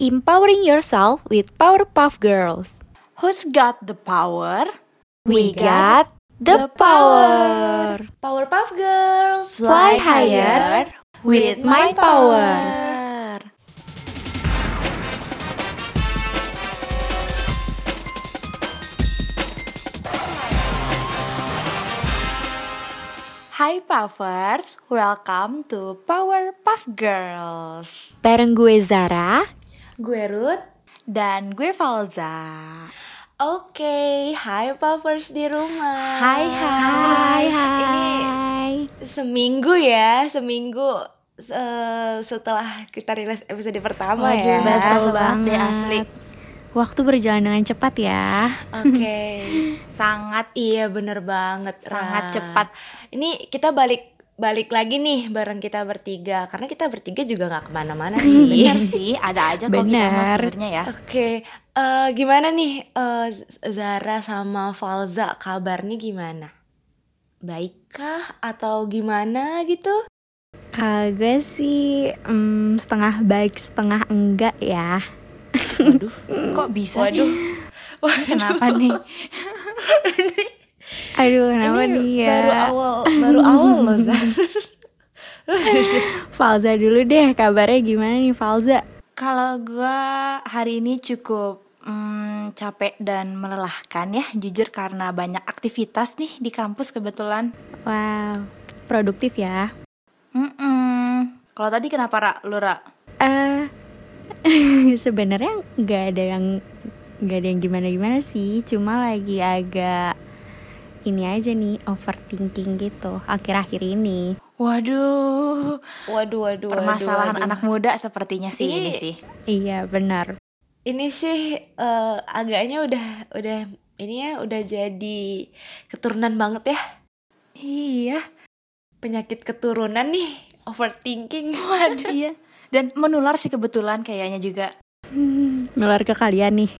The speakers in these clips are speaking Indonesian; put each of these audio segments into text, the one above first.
Empowering yourself with Powerpuff Girls. Who's got the power? We got the power. Powerpuff Girls. Fly higher with my power. Hai Puffers, welcome to Powerpuff Girls. Bareng gue Zara. Gue Ruth. Dan gue Falza. Oke, hai Puffers di rumah. Hai, Hai, hai. Ini seminggu ya, seminggu eh, setelah kita rilis episode pertama ya. betul banget. deh, asli. Waktu berjalan dengan cepat ya. Oke. Sangat iya bener banget. Sangat Ra. cepat. Ini kita balik balik lagi nih bareng kita bertiga karena kita bertiga juga nggak ke mana-mana sih. bener sih, ada aja kok kita sebenarnya ya. Oke, eh, gimana nih eh, Zara sama Falza kabarnya gimana? Baikkah atau gimana gitu? Kagak sih mm, setengah baik setengah enggak ya. Waduh, Kok bisa waduh. sih? Kenapa nih? Aduh kenapa Ini nih ya? baru awal baru awal loh Zara. Falza dulu deh kabarnya gimana nih Falza? Kalau gue hari ini cukup mm, capek dan melelahkan ya, jujur karena banyak aktivitas nih di kampus kebetulan. Wow, produktif ya. Mm-mm. Kalau tadi kenapa Ra? Lu Ra? Eh sebenarnya nggak ada yang nggak ada yang gimana gimana sih, cuma lagi agak ini aja nih overthinking gitu akhir-akhir ini. Waduh, Waduh, waduh, permasalahan waduh, waduh. anak muda sepertinya sih Ini- ini sih. Iya benar. Ini sih eh, agaknya udah udah ini ya udah jadi keturunan banget ya Iya, penyakit keturunan nih overthinking. waduh iya. Dan menular sih kebetulan kayaknya juga. Nular ke kalian nih.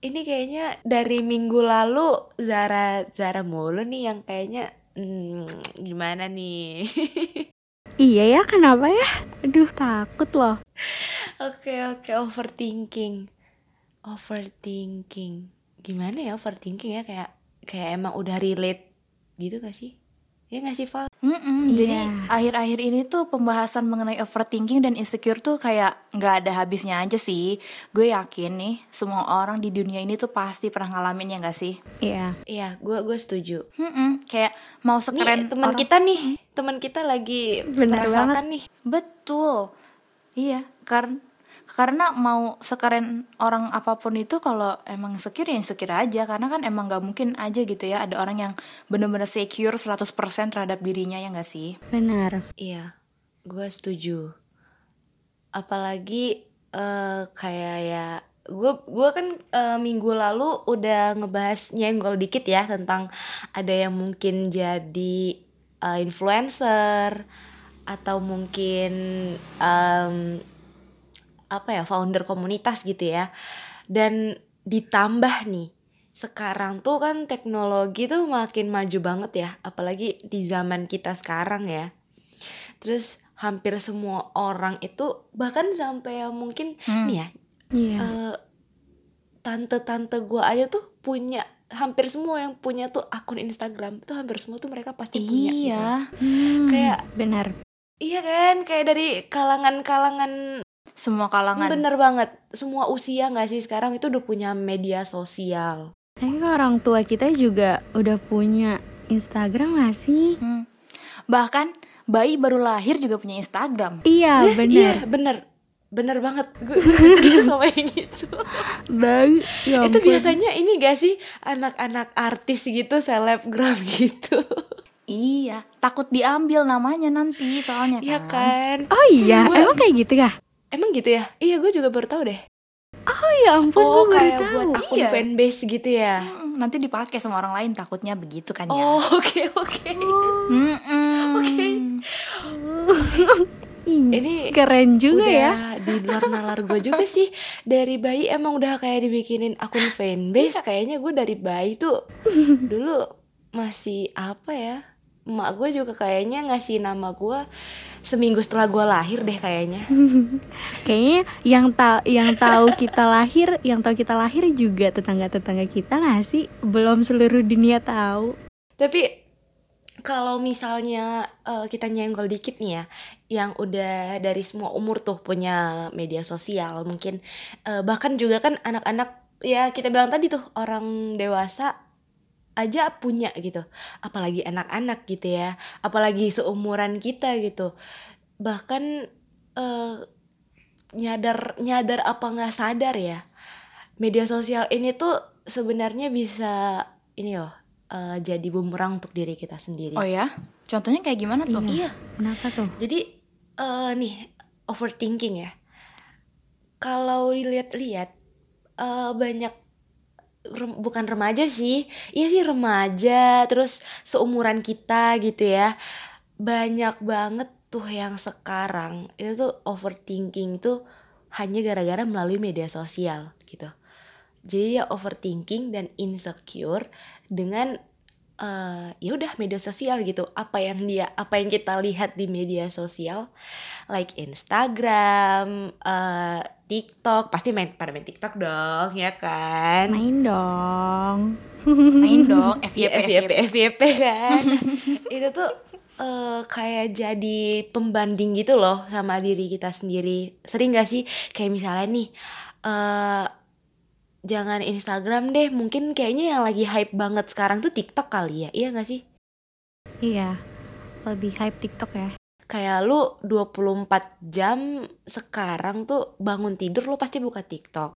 Ini kayaknya dari minggu lalu Zara Zara mulu nih yang kayaknya hmm, gimana nih? Iya ya, kenapa ya? Aduh takut loh. Oke oke overthinking, overthinking. Gimana ya overthinking ya kayak kayak emang udah relate gitu gak sih? Ya gak sih Val? Mm-mm, Jadi Iya. akhir-akhir ini tuh pembahasan mengenai overthinking dan insecure tuh kayak nggak ada habisnya aja sih. Gue yakin nih semua orang di dunia ini tuh pasti pernah ngalamin ya nggak sih? Iya. Iya, gue gue setuju. Mm-mm, Kayak mau sekeren Nih teman orang- kita nih, teman kita lagi Bener merasakan nih. Betul. Iya, karena karena mau sekeren orang apa pun itu kalau emang secure ya secure aja karena kan emang nggak mungkin aja gitu ya ada orang yang bener-bener secure 100% terhadap dirinya ya nggak sih? Benar. Iya, gue setuju. Apalagi eh, kayak ya gue gue kan eh, minggu lalu udah ngebahas nyenggol dikit ya tentang ada yang mungkin jadi eh, influencer atau mungkin em, apa ya founder komunitas gitu ya dan ditambah nih sekarang tuh kan teknologi tuh makin maju banget ya apalagi di zaman kita sekarang ya terus hampir semua orang itu bahkan sampai yang mungkin Hmm. nih ya Iya. eh, tante-tante gue aja tuh punya hampir semua yang punya tuh akun Instagram itu hampir semua tuh mereka pasti punya gitu. Iya. Hmm, kayak benar. iya kan kayak dari kalangan-kalangan Semua kalangan. bener banget semua usia nggak sih sekarang itu udah punya media sosial Tapi kok orang tua kita juga udah punya Instagram gak sih? Hmm. Bahkan bayi baru lahir juga punya Instagram. Iya iya benar. bener bener banget gue juga sama yang gitu Bayi. Ya itu biasanya ini gak sih anak-anak artis gitu selebgram gitu Iya, takut diambil namanya nanti soalnya Iya kan. kan Oh iya, Gua- emang kayak gitu ya? Emang gitu ya iya gue juga baru tahu deh Oh ya ampun, oh gue baru kayak tahu. buat akun Iya. fanbase gitu ya Nanti dipakai sama orang lain takutnya begitu kan ya. oh oke oke Mm-mm. Oke. Ih, ini keren juga udah ya. di luar nalar gue juga sih dari bayi emang udah kayak dibikinin akun fanbase kayaknya gue dari bayi tuh dulu masih apa ya emak gue juga kayaknya ngasih nama gue seminggu setelah gue lahir deh kayaknya Kayaknya yang tahu yang tahu kita lahir, yang tahu kita lahir juga tetangga-tetangga kita nggak sih? Belum seluruh dunia tahu. tapi kalau misalnya eh, kita nyenggol dikit nih ya yang udah dari semua umur tuh punya media sosial mungkin eh, bahkan juga kan anak-anak ya kita bilang tadi tuh orang dewasa aja punya gitu apalagi anak-anak gitu ya apalagi seumuran kita gitu bahkan eh, nyadar nyadar apa nggak sadar ya media sosial ini tuh sebenarnya bisa ini loh eh, jadi bumerang untuk diri kita sendiri Oh ya? Contohnya kayak gimana tuh? iya Kenapa tuh? jadi eh, nih overthinking ya kalau dilihat-lihat eh, banyak rem- bukan remaja sih. Iya sih remaja. Terus seumuran kita gitu ya. Banyak banget tuh yang sekarang itu tuh overthinking itu hanya gara-gara melalui media sosial gitu. Jadi dia overthinking dan insecure dengan eh ya udah media sosial gitu. Apa yang dia apa yang kita lihat di media sosial like Instagram eh TikTok pasti main pada main TikTok dong ya kan? Main dong. Main dong, FYP, FYP FYP kan? Itu tuh eh, kayak jadi pembanding gitu loh sama diri kita sendiri. Sering gak sih? Kayak misalnya nih eh jangan Instagram deh mungkin kayaknya yang lagi hype banget sekarang tuh TikTok kali ya iya gak sih Iya. Lebih hype TikTok ya. kayak lu 24 jam sekarang tuh bangun tidur lu pasti buka TikTok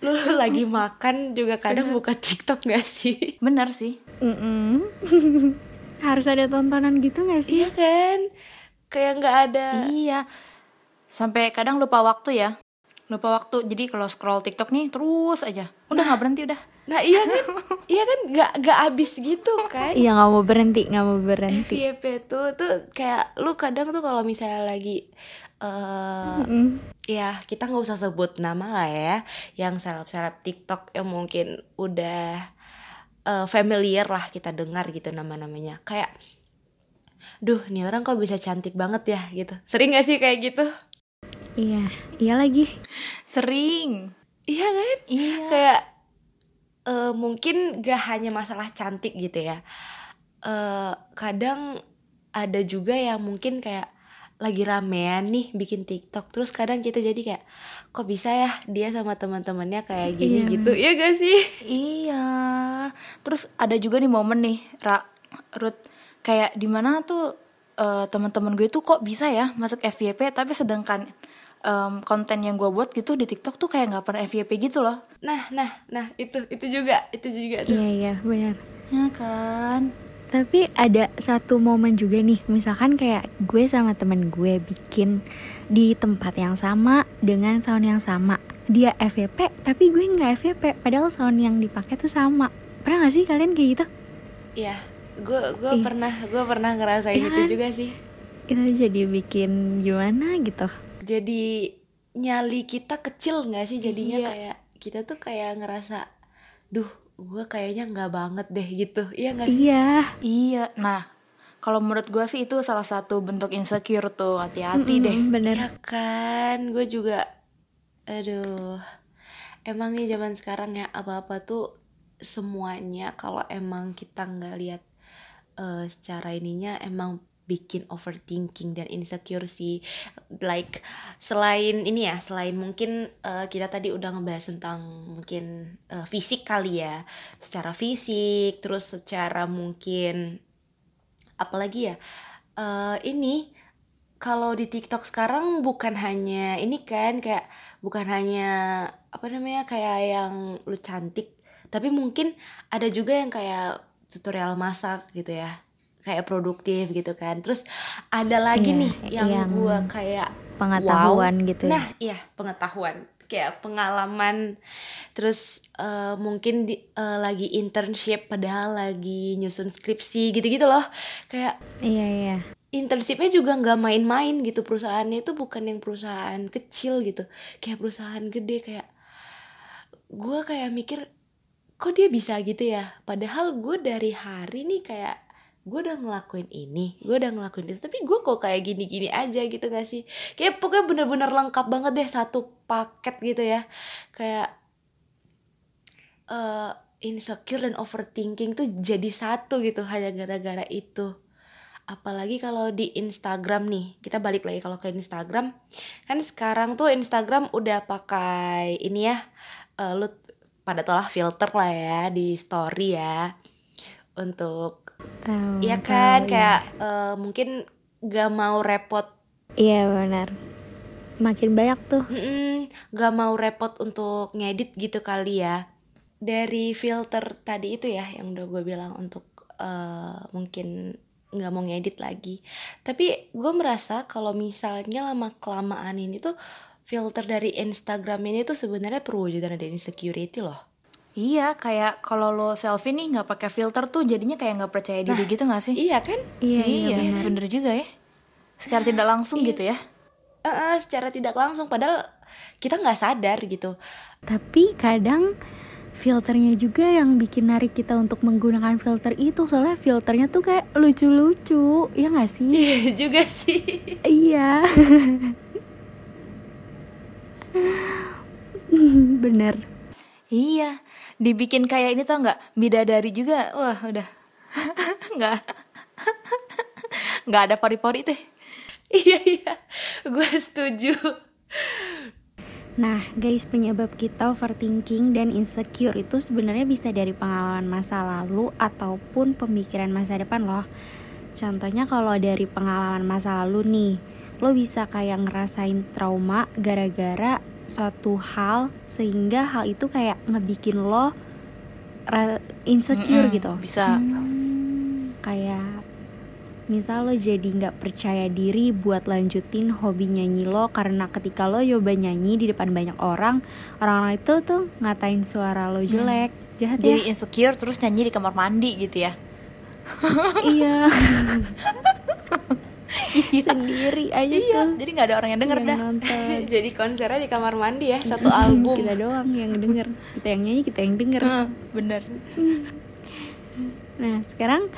lu lagi makan juga kadang buka TikTok gak sih Bener sih. Mm-mm. Harus ada tontonan gitu gak sih? iya kan kayak nggak ada Iya. Sampai kadang lupa waktu ya. Lupa waktu. Jadi kalau scroll TikTok nih terus aja. Udah nggak berhenti udah. Nah iya kan, iya kan nggak nggak habis gitu kan? Iya nggak mau berhenti, nggak mau berhenti. FYP tuh tuh kayak lu kadang tuh kalau misalnya lagi eh Mm. ya kita nggak usah sebut nama lah ya, yang seleb-seleb TikTok yang mungkin udah eh, familiar lah kita dengar gitu nama-namanya. Kayak, duh, nih orang kok bisa cantik banget ya gitu. Sering gak sih kayak gitu? Iya, iya lagi. Sering. Iya kan? Iya. kayak eh, mungkin gak hanya masalah cantik gitu ya eh kadang ada juga yang mungkin kayak lagi ramean nih bikin TikTok terus kadang kita jadi kayak kok bisa ya dia sama teman-temannya kayak gini Iya. gitu ya gak sih Iya. Terus ada juga nih momen nih, Ra, Ruth, kayak di mana tuh eh, teman-teman gue tuh kok bisa ya masuk FYP, tapi sedangkan em, konten yang gue buat gitu di TikTok tuh kayak nggak pernah FYP gitu loh. nah nah nah itu itu juga itu juga tuh Iya iya benar. Ya kan? Tapi ada satu momen juga nih, misalkan kayak gue sama temen gue bikin di tempat yang sama dengan sound yang sama. Dia FVP, tapi gue nggak FVP, padahal sound yang dipakai tuh sama. Pernah gak sih kalian kayak gitu? Iya gue gue Ih. pernah gue pernah ngerasain itu kan? juga sih Itu jadi bikin gimana gitu. Jadi nyali kita kecil nggak sih jadinya Iya. kayak kita tuh kayak ngerasa duh gue kayaknya nggak banget deh gitu iya nggak Iya, Iya. Nah, kalau menurut gue sih itu salah satu bentuk insecure tuh. Hati-hati deh. Bener. ya kan gue juga aduh emang nih zaman sekarang ya apa-apa tuh semuanya kalau emang kita nggak lihat eh, secara ininya emang bikin overthinking dan insecure sih like selain ini ya selain mungkin eh, kita tadi udah ngebahas tentang mungkin eh, fisik kali ya. Secara fisik terus secara mungkin apalagi ya eh, ini kalau di TikTok sekarang bukan hanya ini kan kayak bukan hanya apa namanya kayak yang lu cantik tapi mungkin ada juga yang kayak tutorial masak gitu ya kayak produktif gitu kan. Terus ada lagi Iya, nih yang, yang gua kayak Pengetahuan wow. gitu. Nah iya pengetahuan. Kayak pengalaman. Terus eh, mungkin di- eh, lagi internship padahal lagi nyusun skripsi gitu-gitu loh. Kayak Iya iya. internshipnya juga nggak main-main gitu. Perusahaannya itu bukan yang perusahaan kecil gitu. Kayak perusahaan gede kayak gue kayak mikir kok dia bisa gitu ya? Padahal gue dari hari nih kayak gue udah ngelakuin ini gue udah ngelakuin itu tapi gue kok kayak gini-gini aja gitu gak sih? Kayak pokoknya bener-bener lengkap banget deh satu paket gitu ya. Kayak uh, insecure dan overthinking tuh jadi satu gitu hanya gara-gara itu. Apalagi kalau di Instagram nih kita balik lagi kalau ke Instagram. Kan sekarang tuh Instagram udah pakai ini ya uh, lu pada tolah filter lah ya di story ya untuk Tahu, Iya kan tahu, kayak eh, mungkin gak mau repot Iya benar. Makin banyak tuh. mm-mm, gak mau repot untuk ngedit gitu kali ya dari filter tadi itu ya yang udah gue bilang untuk eh, mungkin nggak mau ngedit lagi tapi gue merasa kalau misalnya lama kelamaan ini tuh filter dari Instagram ini tuh sebenarnya perwujudan dari insecurity loh Iya, kayak kalau lo selfie nih nggak pakai filter tuh jadinya kayak nggak percaya diri gitu nggak sih? iya kan? Iya, iya, benar. bener. Juga ya. Secara tidak langsung gitu ya. Eh, eh, secara tidak langsung. Padahal kita nggak sadar gitu. Tapi kadang filternya juga yang bikin narik kita untuk menggunakan filter itu. Soalnya filternya tuh kayak lucu-lucu ya nggak sih? Iya juga sih. Iya. Bener. Iya, dibikin kayak ini tau nggak? Bidadari juga, wah udah. Nggak. Nggak ada pori-pori teh. iya iya. Gue setuju. Nah, guys, penyebab kita overthinking dan insecure itu sebenarnya bisa dari pengalaman masa lalu ataupun pemikiran masa depan loh. Contohnya kalau dari pengalaman masa lalu nih, lo bisa kayak ngerasain trauma gara-gara suatu hal sehingga hal itu kayak ngebikin lo insecure Mm-mm, gitu. bisa. Kayak misal lo jadi nggak percaya diri buat lanjutin hobi nyanyi lo karena ketika lo coba nyanyi di depan banyak orang orang itu tuh ngatain suara lo jelek jahat ya Jadi insecure terus nyanyi di kamar mandi gitu ya. iya sendiri aja tuh Jadi nggak ada orang yang denger yang dah. jadi konsernya di kamar mandi ya satu album kita doang yang denger kita yang nyanyi kita yang denger bener. Nah, sekarang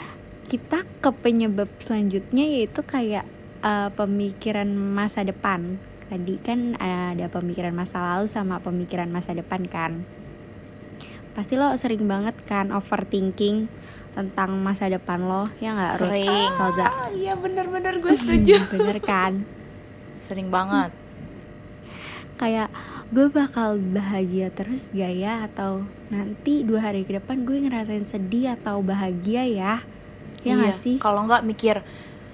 kita ke penyebab selanjutnya yaitu kayak uh, pemikiran masa depan. Tadi kan ada pemikiran masa lalu sama pemikiran masa depan kan. Pasti lo sering banget kan overthinking tentang masa depan lo, ya nggak? Sering. Falza? Ah, iya bener-bener gue setuju Bener kan? Sering banget. Kayak gue bakal bahagia terus gak ya atau nanti dua hari ke depan gue ngerasain sedih atau bahagia ya ya nggak sih Kalau nggak mikir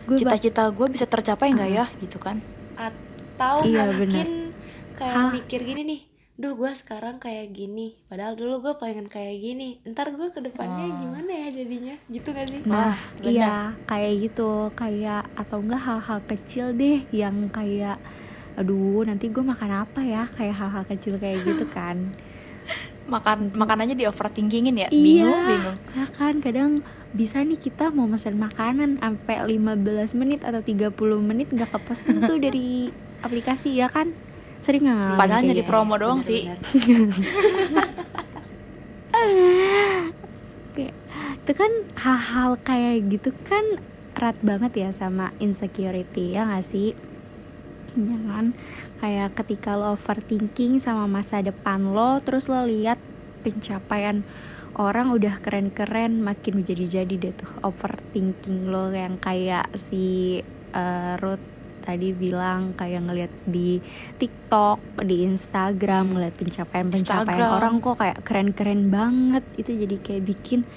cita-cita gue bisa tercapai nggak ya gitu kan? atau Iya, mungkin kayak Hah? mikir gini nih duh gue sekarang kayak gini. Padahal dulu gue pengen kayak gini. Ntar gue ke depannya gimana ya jadinya? Gitu gak sih? Nah, benar. iya. Kayak gitu, kayak atau enggak hal-hal kecil deh yang kayak aduh nanti gue makan apa ya? Kayak hal-hal kecil kayak gitu kan. Makan makanannya di overthinkingin ya? iya Bingung, bingung. ya kan? Kadang bisa nih kita mau pesan makanan sampai 15 menit atau 30 menit gak kepesen tuh dari aplikasi ya kan sering nggak Padahal Iya, nyari iya, promo iya, doang sih. Kayak, itu kan hal-hal kayak gitu kan erat banget ya sama insecurity ya gak sih? Ya kan? Kayak ketika lo overthinking sama masa depan lo terus lo lihat pencapaian orang udah keren-keren makin menjadi-jadi deh tuh overthinking lo yang kayak si eh, Ruth tadi bilang kayak ngeliat di TikTok, di Instagram ngeliat pencapaian-pencapaian orang kok kayak keren-keren banget. Itu jadi kayak bikin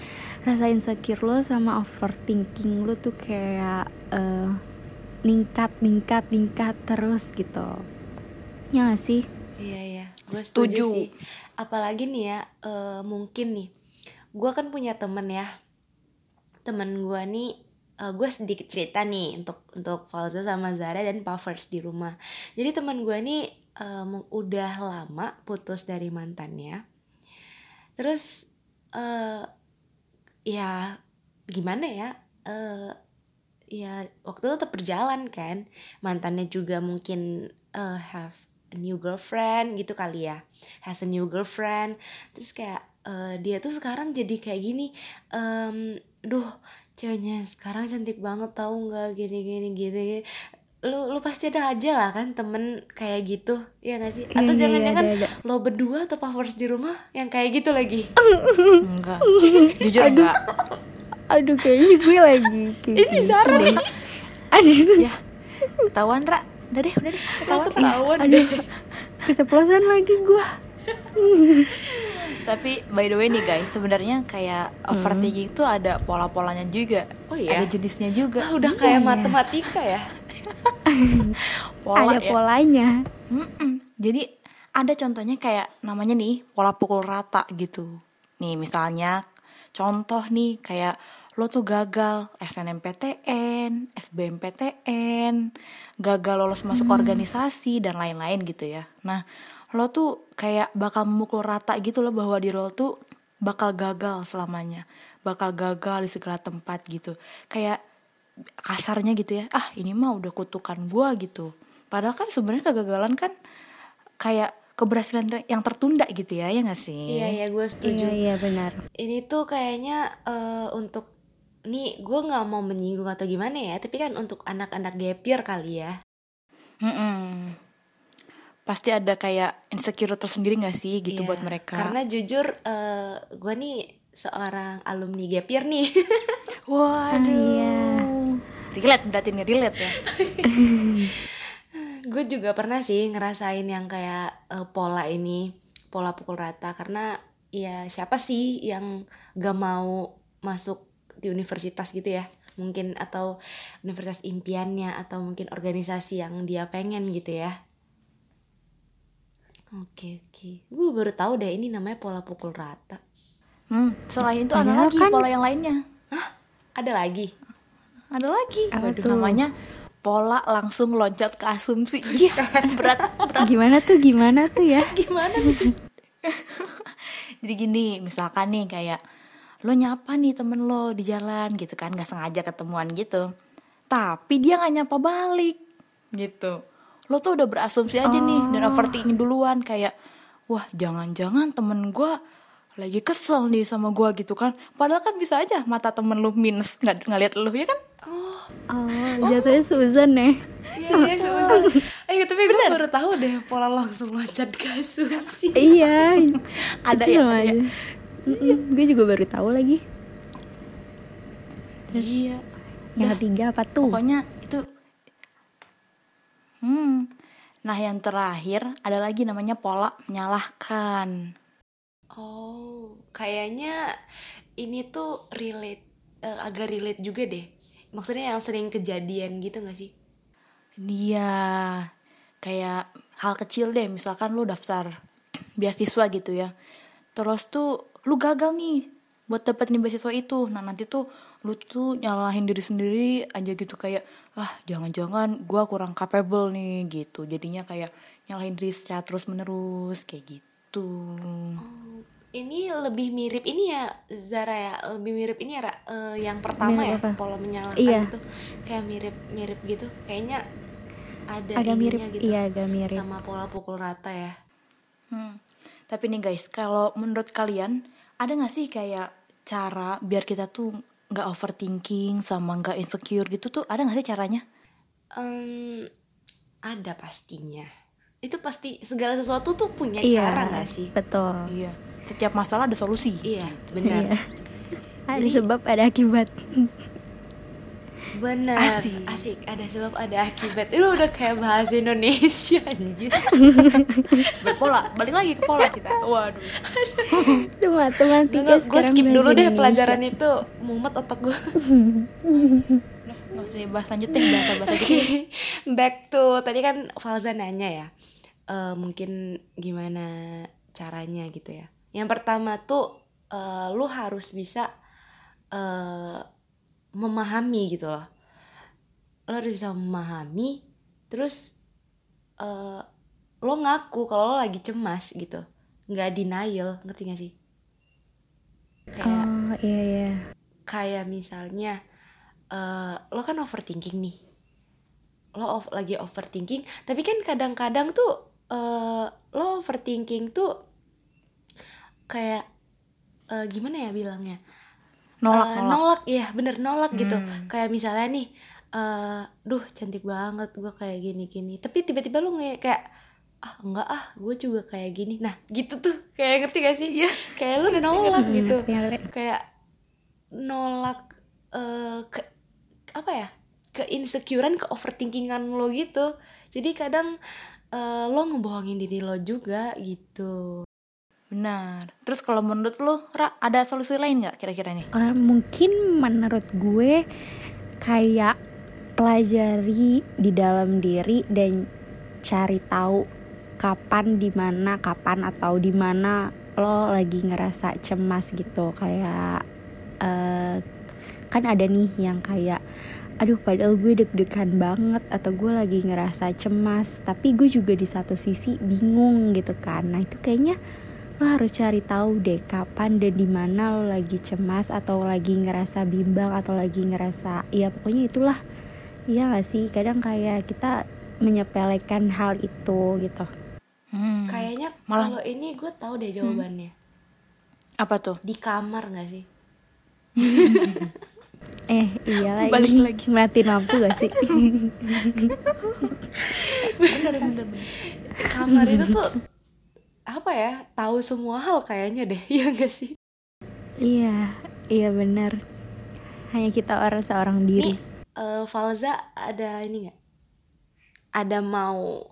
rasa insecure lo sama overthinking lo tuh kayak eh, ningkat ningkat ningkat terus gitu. Ya gak sih? Iya iya, gue Setuju. setuju. sih. Apalagi nih ya, eh, mungkin nih, gue kan punya temen ya, temen gue nih, eh, gue sedikit cerita nih untuk untuk Falza sama Zara dan Puffers di rumah. Jadi temen gue nih eh, mu- udah lama putus dari mantannya, terus eh ya gimana ya? eh ya waktu itu tetap kan, mantannya juga mungkin eh, have a new girlfriend gitu kali ya has a new girlfriend terus kayak eh, dia tuh sekarang jadi kayak gini em duh ceweknya sekarang cantik banget tahu nggak? Gini gini gini gini. lu lu pasti ada aja lah kan temen kayak gitu ya nggak sih? Iya, atau iya, iya, jangan-jangan ada. lo berdua atau lovers di rumah yang kayak gitu lagi? Enggak. Jujur enggak. Aduh kayaknya gue lagi kayak Ini gitu Zara. deh. aduh. Ya ketahuan Ra. Udah deh udah deh. Ketahuan. ketahuan aduh. Keceplosan lagi gue tapi by the way nih guys sebenarnya kayak overthinking tuh ada pola-polanya juga Oh iya? ada jenisnya juga Ah, udah kayak matematika ya pola ada ya. polanya Mm-mm. Jadi ada contohnya kayak namanya nih pola pukul rata gitu. Nih misalnya contoh nih kayak lo tuh gagal SNMPTN, SBMPTN, gagal lolos masuk organisasi dan lain-lain gitu ya. Nah, lo tuh kayak bakal memukul rata gitu loh bahwa diri lo tuh bakal gagal selamanya. Bakal gagal di segala tempat gitu. Kayak kasarnya gitu ya. Ah, ini mah udah kutukan gua gitu. Padahal kan sebenarnya kegagalan kan kayak keberhasilan yang tertunda gitu ya, ya gak sih? iya iya gue setuju iya iya benar ini tuh kayaknya eh, untuk nih gue nggak mau menyinggung atau gimana ya tapi kan untuk anak-anak gapir kali ya Mm-mm. Pasti ada kayak insecure tersendiri gak sih gitu Iya, buat mereka? karena jujur eh, gue nih seorang alumni gapir nih Waduh. iya. Relate berarti nih relate ya. gue juga pernah sih ngerasain yang kayak eh, pola ini pola pukul rata karena ya siapa sih yang gak mau masuk di universitas gitu ya mungkin atau universitas impiannya atau mungkin organisasi yang dia pengen gitu ya oke oke gue baru tahu deh ini namanya pola pukul rata Hmm, selain itu ada lagi kan- pola yang lainnya. ada lagi Ada lagi. Apa Waduh, tuh? namanya pola langsung loncat ke asumsi. Iya, berat berat. gimana tuh gimana tuh ya gimana Jadi gini, misalkan nih kayak lo nyapa nih temen lo di jalan gitu kan, nggak sengaja ketemuan gitu. Tapi dia nggak nyapa balik gitu. Lo tuh udah berasumsi aja nih dan overthinking duluan kayak, wah jangan-jangan temen gue lagi kesel nih sama gue gitu kan. Padahal kan bisa aja mata temen lo minus nggak ngeliat lo ya kan? oh oh jatuhnya Susan ya iya iya Susan eh tapi gue baru tahu deh pola langsung loncat ke asumsi iya Ada ya, sama ada ya. aja. Gue juga baru tahu lagi terus Iya. yang ketiga apa tuh Pokoknya Hmm. Nah, yang terakhir ada lagi namanya pola menyalahkan. Oh, kayaknya ini tuh relate eh, agak relate juga deh. Maksudnya yang sering kejadian gitu gak sih? Dia kayak hal kecil deh, misalkan lu daftar beasiswa gitu ya. Terus tuh lu gagal nih buat dapetin beasiswa itu. Nah, nanti tuh lu tuh nyalahin diri sendiri aja gitu kayak ah jangan-jangan gua kurang capable nih gitu. Jadinya kayak nyalahin diri secara terus-menerus kayak gitu. Ini lebih mirip ini ya Zara ya, lebih mirip ini ya Ra, eh, yang pertama Mirip ya apa? pola menyalahkan Iya. itu kayak mirip-mirip gitu. Kayaknya ada agak mirip gitu iya agak mirip sama pola pukul rata ya. Hmm. Tapi nih guys, kalau menurut kalian ada gak sih kayak cara biar kita tuh nggak overthinking sama nggak insecure gitu tuh ada gak sih caranya? Em, ada pastinya. Itu pasti segala sesuatu tuh punya iya cara gak sih? betul Iya. Setiap masalah ada solusi. Iya, benar. Iya. ada Jadi- sebab ada akibat Benar. Asik. Asik. Ada sebab ada akibat. Itu udah kayak bahasa Indonesia anjir. Berpola, balik lagi ke pola kita. Waduh. itu matematika gue sekarang skip dulu deh Indonesia. pelajaran itu mumet otak gue. Udah, nggak usah dibahas lanjut deh bahasa bahasa gitu. Back to tadi kan Falza nanya ya. eh, mungkin gimana caranya gitu ya. Yang pertama tuh eh, lu harus bisa eh, memahami gitu loh. Lo harus bisa memahami terus eh, lo ngaku kalau lo lagi cemas gitu. nggak denial, ngerti gak sih? Kayak oh iya iya kayak misalnya eh lo kan overthinking nih lo of- lagi overthinking tapi kan kadang-kadang tuh eh lo overthinking tuh kayak eh, gimana ya bilangnya Nolak, eh, nolak. nolak ya bener nolak gitu. Hmm. kayak misalnya nih eh duh cantik banget gue kayak gini gini tapi tiba-tiba lu nge kayak ah enggak ah gue juga kayak gini. Nah gitu tuh. Kayak ngerti gak sih? Iya. kayak lu nolak Hmm, gitu. kayak nolak eh ke apa ya? Ke insecurean ke overthinkingan lo gitu. Jadi kadang eh, lo ngebohongin diri lo juga gitu Benar. Terus kalau menurut lu, Ra, ada solusi lain nggak kira-kira nih? Karena mungkin menurut gue kayak pelajari di dalam diri dan cari tahu kapan di mana kapan atau di mana lo lagi ngerasa cemas gitu kayak eh, kan ada nih yang kayak aduh padahal gue deg-degan banget atau gue lagi ngerasa cemas tapi gue juga di satu sisi bingung gitu kan nah itu kayaknya lo harus cari tahu deh kapan dan di mana lo lagi cemas atau lagi ngerasa bimbang atau lagi ngerasa ya pokoknya itulah iya gak sih kadang kayak kita menyepelekan hal itu gitu Hmm. kayaknya Malah- kalau ini gue tahu deh jawabannya Apa tuh? di kamar gak sih eh iya lagi Balik lagi. matiin lampu gak sih bener, bener, bener. kamar itu tuh apa ya tahu semua hal kayaknya deh ya gak sih? Iya iya benar. Hanya kita orang seorang diri. Nih eh, Falza ada ini nggak? Ada mau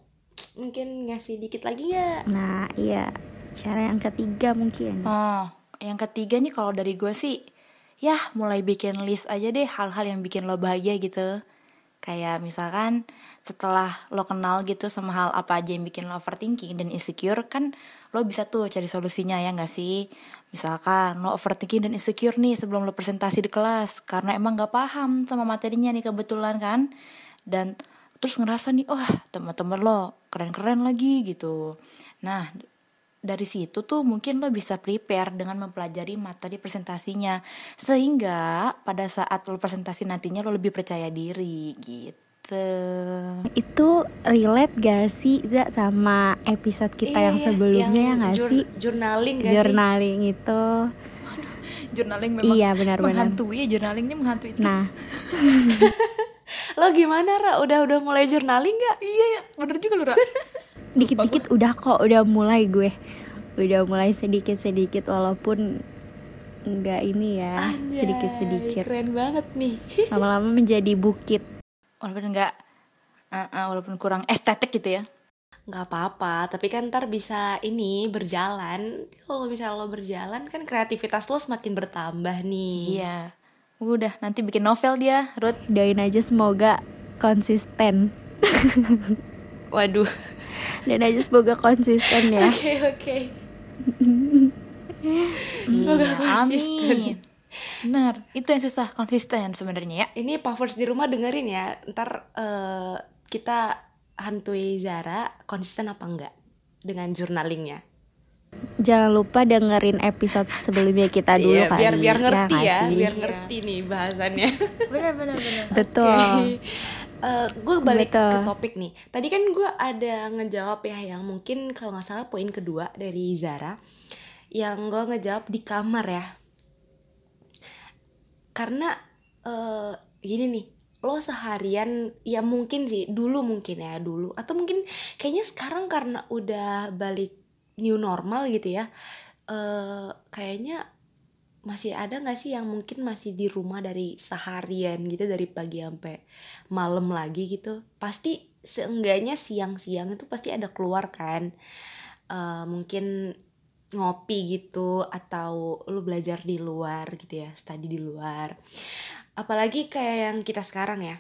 mungkin ngasih dikit lagi nggak? Nah iya. Cara yang ketiga mungkin. Oh, yang ketiga nih kalau dari gue sih, ya mulai bikin list aja deh hal-hal yang bikin lo bahagia gitu. Kayak misalkan setelah lo kenal gitu sama hal apa aja yang bikin lo overthinking dan insecure kan lo bisa tuh cari solusinya ya nggak sih? Misalkan lo overthinking dan insecure nih sebelum lo presentasi di kelas karena emang nggak paham sama materinya nih kebetulan kan dan terus ngerasa nih wah teman-teman lo keren-keren lagi gitu. Nah dari situ tuh mungkin lo bisa prepare dengan mempelajari materi presentasinya. Sehingga pada saat lo presentasi nantinya lo lebih percaya diri gitu. Itu relate gak sih Za sama episode kita Iya, yang iya, sebelumnya yang ya gak jur- sih? journaling gak sih? Journaling itu. Journaling Iya, benar-benar. menghantui ya journaling ini menghantui terus. nah. Lo gimana Ra? Udah udah mulai journaling nggak iya ya bener juga lo Ra dikit-dikit udah kok udah mulai gue. Udah mulai sedikit-sedikit walaupun nggak ini ya sedikit-sedikit. keren banget nih. Lama-lama menjadi bukit. Walaupun enggak walaupun kurang estetik gitu ya. Nggak apa-apa tapi kan ntar bisa ini berjalan. Kalau misalnya lo berjalan kan kreativitas lo semakin bertambah nih. Iya. Udah nanti bikin novel dia Ruth. Doain aja semoga konsisten. Waduh dan aja semoga konsisten ya. Oke oke. Iya konsisten. amin. Bener itu yang susah konsisten sebenarnya ya. Ini Pavers di rumah dengerin ya. Ntar eh, kita hantui Zara konsisten apa enggak dengan jurnalingnya jangan lupa dengerin episode sebelumnya kita dulu Iya, kali biar biar ngerti nggak ya, sih? biar Iya. ngerti nih bahasannya. Bener bener bener betul gue balik Betul. ke topik nih. Tadi kan gue ada ngejawab ya yang mungkin kalau nggak salah poin kedua dari Zara, yang gue ngejawab di kamar ya. Karena eh, gini nih, lo seharian ya mungkin sih dulu mungkin ya dulu atau mungkin kayaknya sekarang karena udah balik new normal gitu ya, eh kayaknya masih ada nggak sih yang mungkin masih di rumah dari seharian gitu dari pagi sampai malam lagi gitu? Pasti seenggaknya siang-siang itu pasti ada keluar kan. Eh, mungkin ngopi gitu atau lu belajar di luar gitu ya study di luar. Apalagi kayak yang kita sekarang ya.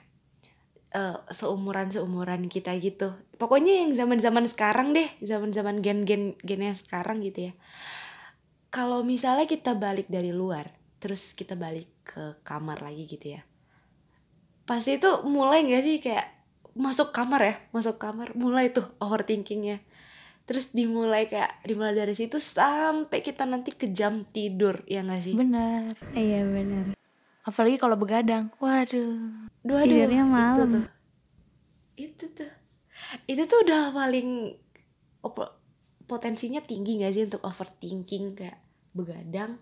Eh, seumuran seumuran kita gitu. Pokoknya yang zaman zaman sekarang deh zaman zaman gen gen gennya sekarang gitu ya kalau misalnya kita balik dari luar terus kita balik ke kamar lagi gitu ya pasti itu mulai nggak sih kayak masuk kamar ya masuk kamar mulai tuh overthinkingnya. Terus dimulai kayak dimulai dari situ sampai kita nanti ke jam tidur ya nggak sih? Bener iya benar. Apalagi kalau begadang. Waduh. Dua Tidurnya itu malam. tuh. Itu tuh. Itu tuh udah paling potensinya tinggi gak sih untuk overthinking kayak begadang?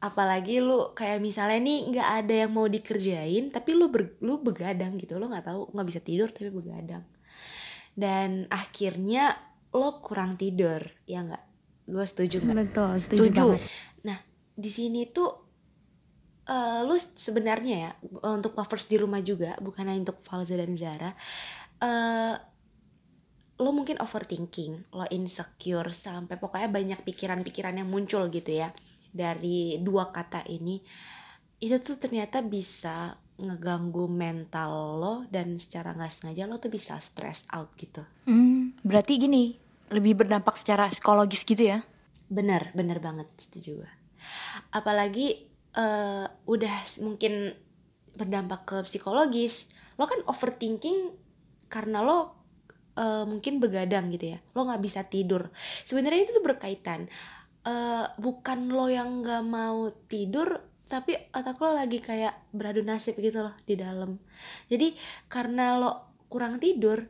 Apalagi lu kayak misalnya nih nggak ada yang mau dikerjain tapi lu ber, lu begadang gitu. Lo nggak tahu nggak bisa tidur tapi begadang. Dan akhirnya lo kurang tidur ya nggak? Gue setuju nggak? Betul setuju, Setuju. banget. Nah di sini tuh eh, lu sebenarnya ya untuk lovers di rumah juga bukan hanya untuk Falza dan Zara eh lo mungkin overthinking lo insecure sampai pokoknya banyak pikiran-pikiran yang muncul gitu ya dari dua kata ini itu tuh ternyata bisa ngeganggu mental lo dan secara nggak sengaja lo tuh bisa stress out gitu Hmm, berarti gini, lebih berdampak secara psikologis gitu ya? Bener, bener banget setuju gue. Apalagi eh, udah mungkin berdampak ke psikologis. Lo kan overthinking karena lo eh, mungkin begadang gitu ya. Lo nggak bisa tidur. Sebenarnya itu tuh berkaitan. Eh, bukan lo yang nggak mau tidur, tapi otak lo lagi kayak beradu nasib gitu loh di dalam. Jadi karena lo kurang tidur,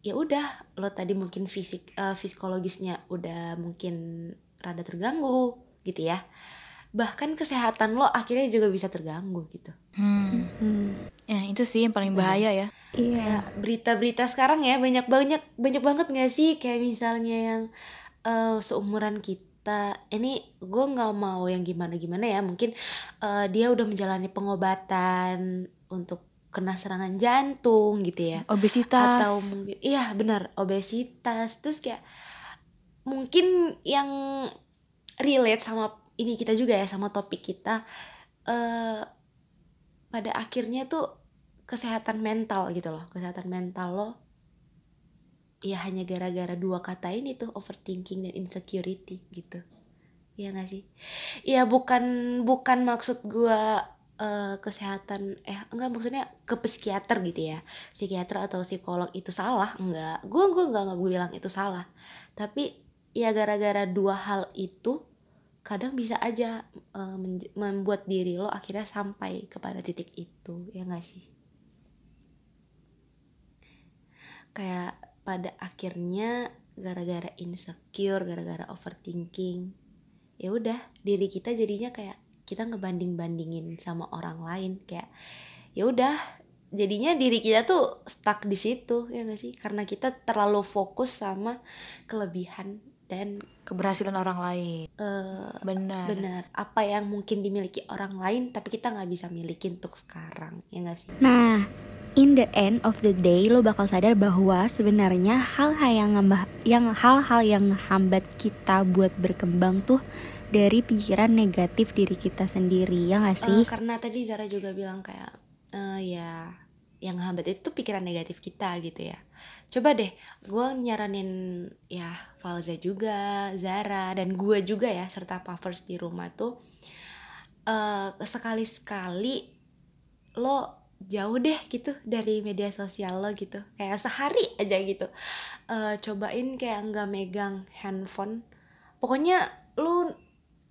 ya udah lo tadi mungkin fisik eh, psikologisnya udah mungkin rada terganggu gitu ya bahkan kesehatan lo akhirnya juga bisa terganggu gitu Hmm. Hmm, Ya, itu sih yang paling bahaya ya. Iya. Kayak berita-berita sekarang ya banyak banyak banyak banget gak sih? Kayak misalnya yang eh, seumuran kita. Ini gue nggak mau yang gimana gimana ya. Mungkin eh, dia udah menjalani pengobatan untuk kena serangan jantung gitu ya. Obesitas. atau mungkin iya benar obesitas. Terus kayak mungkin yang relate sama ini kita juga ya sama topik kita eh pada akhirnya tuh kesehatan mental gitu loh kesehatan mental lo ya hanya gara-gara dua kata ini tuh overthinking dan insecurity gitu. Iya gak sih? Ya bukan bukan maksud gua eh, kesehatan eh enggak maksudnya ke psikiater gitu ya. Psikiater atau psikolog itu salah enggak gue gue enggak gue bilang itu salah. Tapi ya gara-gara dua hal itu kadang bisa aja menj- membuat diri lo akhirnya sampai kepada titik itu. Ya enggak sih kayak pada akhirnya gara-gara insecure gara-gara overthinking ya udah diri kita jadinya kayak kita ngebanding bandingin sama orang lain kayak ya udah jadinya diri kita tuh stuck di situ ya gak sih karena kita terlalu fokus sama kelebihan dan keberhasilan orang lain. eh, Benar. benar apa yang mungkin dimiliki orang lain tapi kita nggak bisa milikin untuk sekarang ya gak sih Nah, in the end of the day lo bakal sadar bahwa sebenarnya hal-hal yang ngambah, yang hal-hal yang hambat kita buat berkembang tuh dari pikiran negatif diri kita sendiri ya gak sih? Eh, karena tadi Zara juga bilang kayak eh, ya yang hambat itu tuh pikiran negatif kita gitu ya coba deh gue nyaranin ya Falza juga Zara dan gue juga ya serta Puffers di rumah tuh eh sekali sekali lo jauh deh gitu dari media sosial lo gitu. Kayak sehari aja gitu. Eh, cobain kayak nggak megang handphone. Pokoknya lo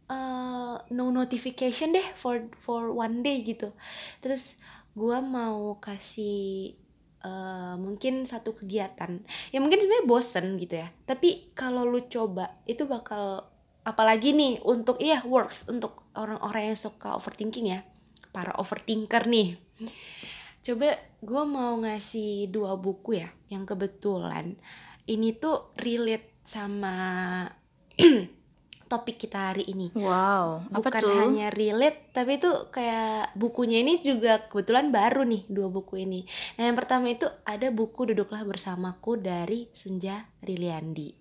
eh, no notification deh for for one day gitu. Terus gua mau kasih eh, mungkin satu kegiatan. Ya mungkin sebenarnya bosen gitu ya. Tapi kalau lu coba itu bakal apalagi nih untuk iya works untuk orang-orang yang suka overthinking ya para overthinker nih. Coba gue mau ngasih dua buku ya yang kebetulan ini tuh relate sama topik kita hari ini. Wow, apa bukan tuh? hanya relate tapi itu kayak bukunya ini juga kebetulan baru nih dua buku ini. Nah yang pertama itu ada buku duduklah bersamaku dari Senja Riliandi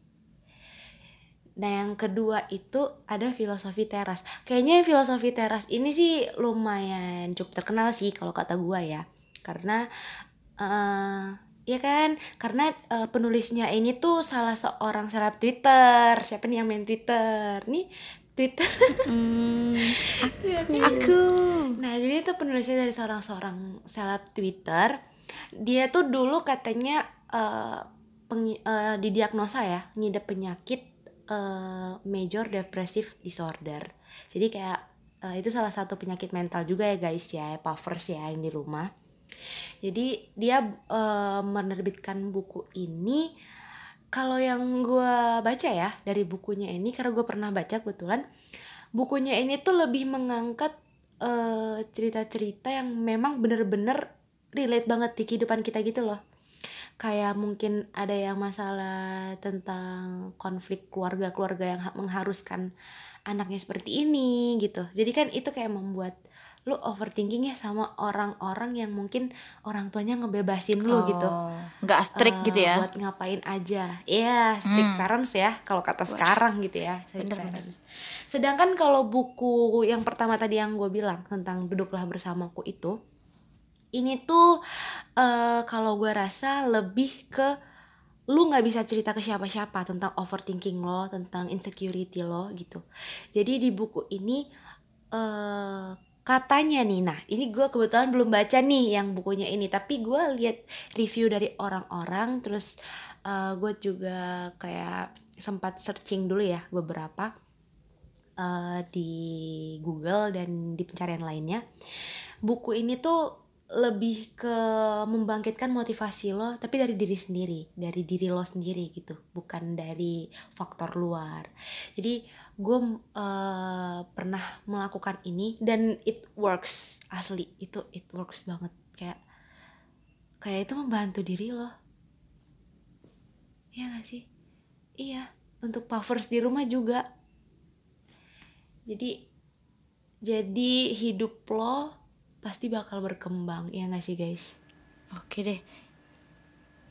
nah yang kedua itu ada filosofi teras. Kayaknya filosofi teras ini sih lumayan cukup terkenal sih kalau kata gua ya. Karena eh ya kan? Karena eh, penulisnya ini tuh salah seorang seleb Twitter. Siapa nih yang main Twitter? Nih Twitter. Hmm, aku. Nah, jadi itu penulisnya dari seorang seorang seleb Twitter. Dia tuh dulu katanya eh, pengi- eh, didiagnosa ya, ngidap penyakit eh, major depressive disorder. Jadi kayak eh, itu salah satu penyakit mental juga ya guys ya, puffers ya yang di rumah. Jadi dia eh, menerbitkan buku ini. Kalau yang gue baca ya dari bukunya ini, karena gue pernah baca kebetulan, bukunya ini tuh lebih mengangkat cerita-cerita yang memang bener-bener relate banget di kehidupan kita gitu loh kayak mungkin ada yang masalah tentang konflik keluarga-keluarga yang ha- mengharuskan anaknya seperti ini gitu. Jadi kan itu kayak membuat lu overthinking ya sama orang-orang yang mungkin orang tuanya ngebebasin lu gitu. Oh, nggak strict Eh, gitu ya? buat ngapain aja. Iya strict parents ya kalau kata sekarang gitu ya strict bener, bener. parents. Sedangkan kalau buku yang pertama tadi yang gue bilang tentang duduklah bersamaku itu ini tuh eh, kalau gue rasa lebih ke lu nggak bisa cerita ke siapa-siapa tentang overthinking lo tentang insecurity lo gitu. Jadi di buku ini eh katanya nih nah ini gue kebetulan belum baca nih yang bukunya ini tapi gue lihat review dari orang-orang terus eh, gue juga kayak sempat searching dulu ya beberapa eh, di Google dan di pencarian lainnya. Buku ini tuh lebih ke membangkitkan motivasi lo tapi dari diri sendiri dari diri lo sendiri gitu bukan dari faktor luar. Jadi gue eh, pernah melakukan ini dan it works asli. Itu it works banget. Kayak kayak itu membantu diri lo. Iya gak sih? Iya untuk puffers di rumah juga. Jadi jadi hidup lo pasti bakal berkembang ya gak sih guys? Oke deh.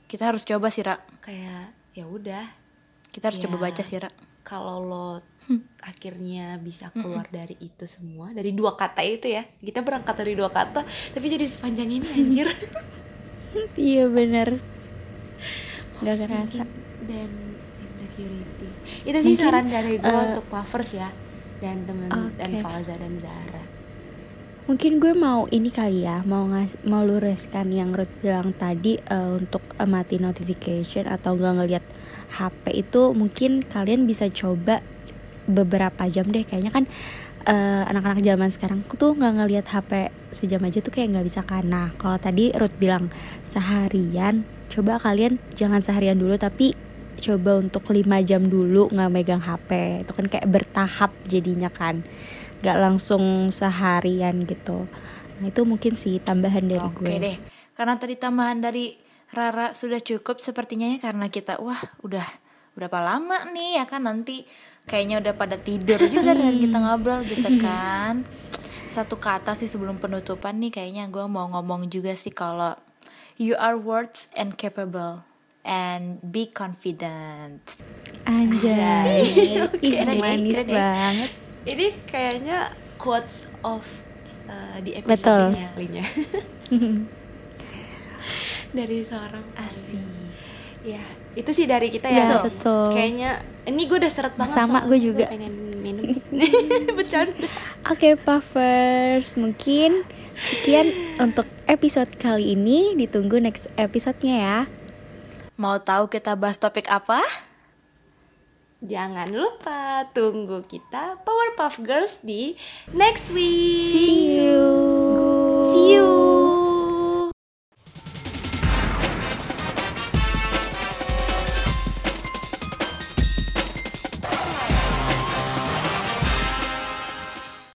Kita harus coba sih Ra. Kayak ya udah. Kita harus Ya. coba baca sih Ra. kalau lo akhirnya bisa keluar dari itu semua dari dua kata itu ya. Kita berangkat dari dua kata tapi jadi sepanjang ini anjir. Iya bener. Nggak kerasa. Dan insecurity. Itu sih saran dari gue eh, untuk puffers ya dan temen dan Oke. Falza dan Zara Mungkin gue mau ini kali ya, mau ngas mau luruskan yang Ruth bilang tadi eh, untuk eh, mati notification atau gak ngelihat HP itu mungkin kalian bisa coba beberapa jam deh. Kayaknya kan eh, anak-anak zaman sekarang tuh nggak ngelihat HP sejam aja tuh kayak nggak bisa kan. Nah kalau tadi Ruth bilang seharian, coba kalian jangan seharian dulu tapi coba untuk 5 jam dulu nggak megang HP itu kan kayak bertahap jadinya kan nggak langsung seharian gitu. Nah itu mungkin sih tambahan dari oke gue. deh karena tadi tambahan dari Rara sudah cukup sepertinya ya karena kita wah udah berapa lama nih ya kan nanti kayaknya udah pada tidur juga dengan kita ngobrol gitu kan. Satu kata sih sebelum penutupan nih kayaknya gue mau ngomong juga sih kalau you are worth and capable and be confident. Anjay Ih, ya, manis banget ini kayaknya quotes of uh, di Betul. episode ini aslinya dari seorang asik ya itu sih dari kita Ya, ya betul. kayaknya ini gue udah seret banget Sama, gue juga. pengen minum bercanda Oke Puffers, mungkin sekian untuk episode kali ini. Ditunggu next episode-nya ya. mau tahu kita bahas topik apa jangan lupa tunggu kita Powerpuff Girls di next week See you.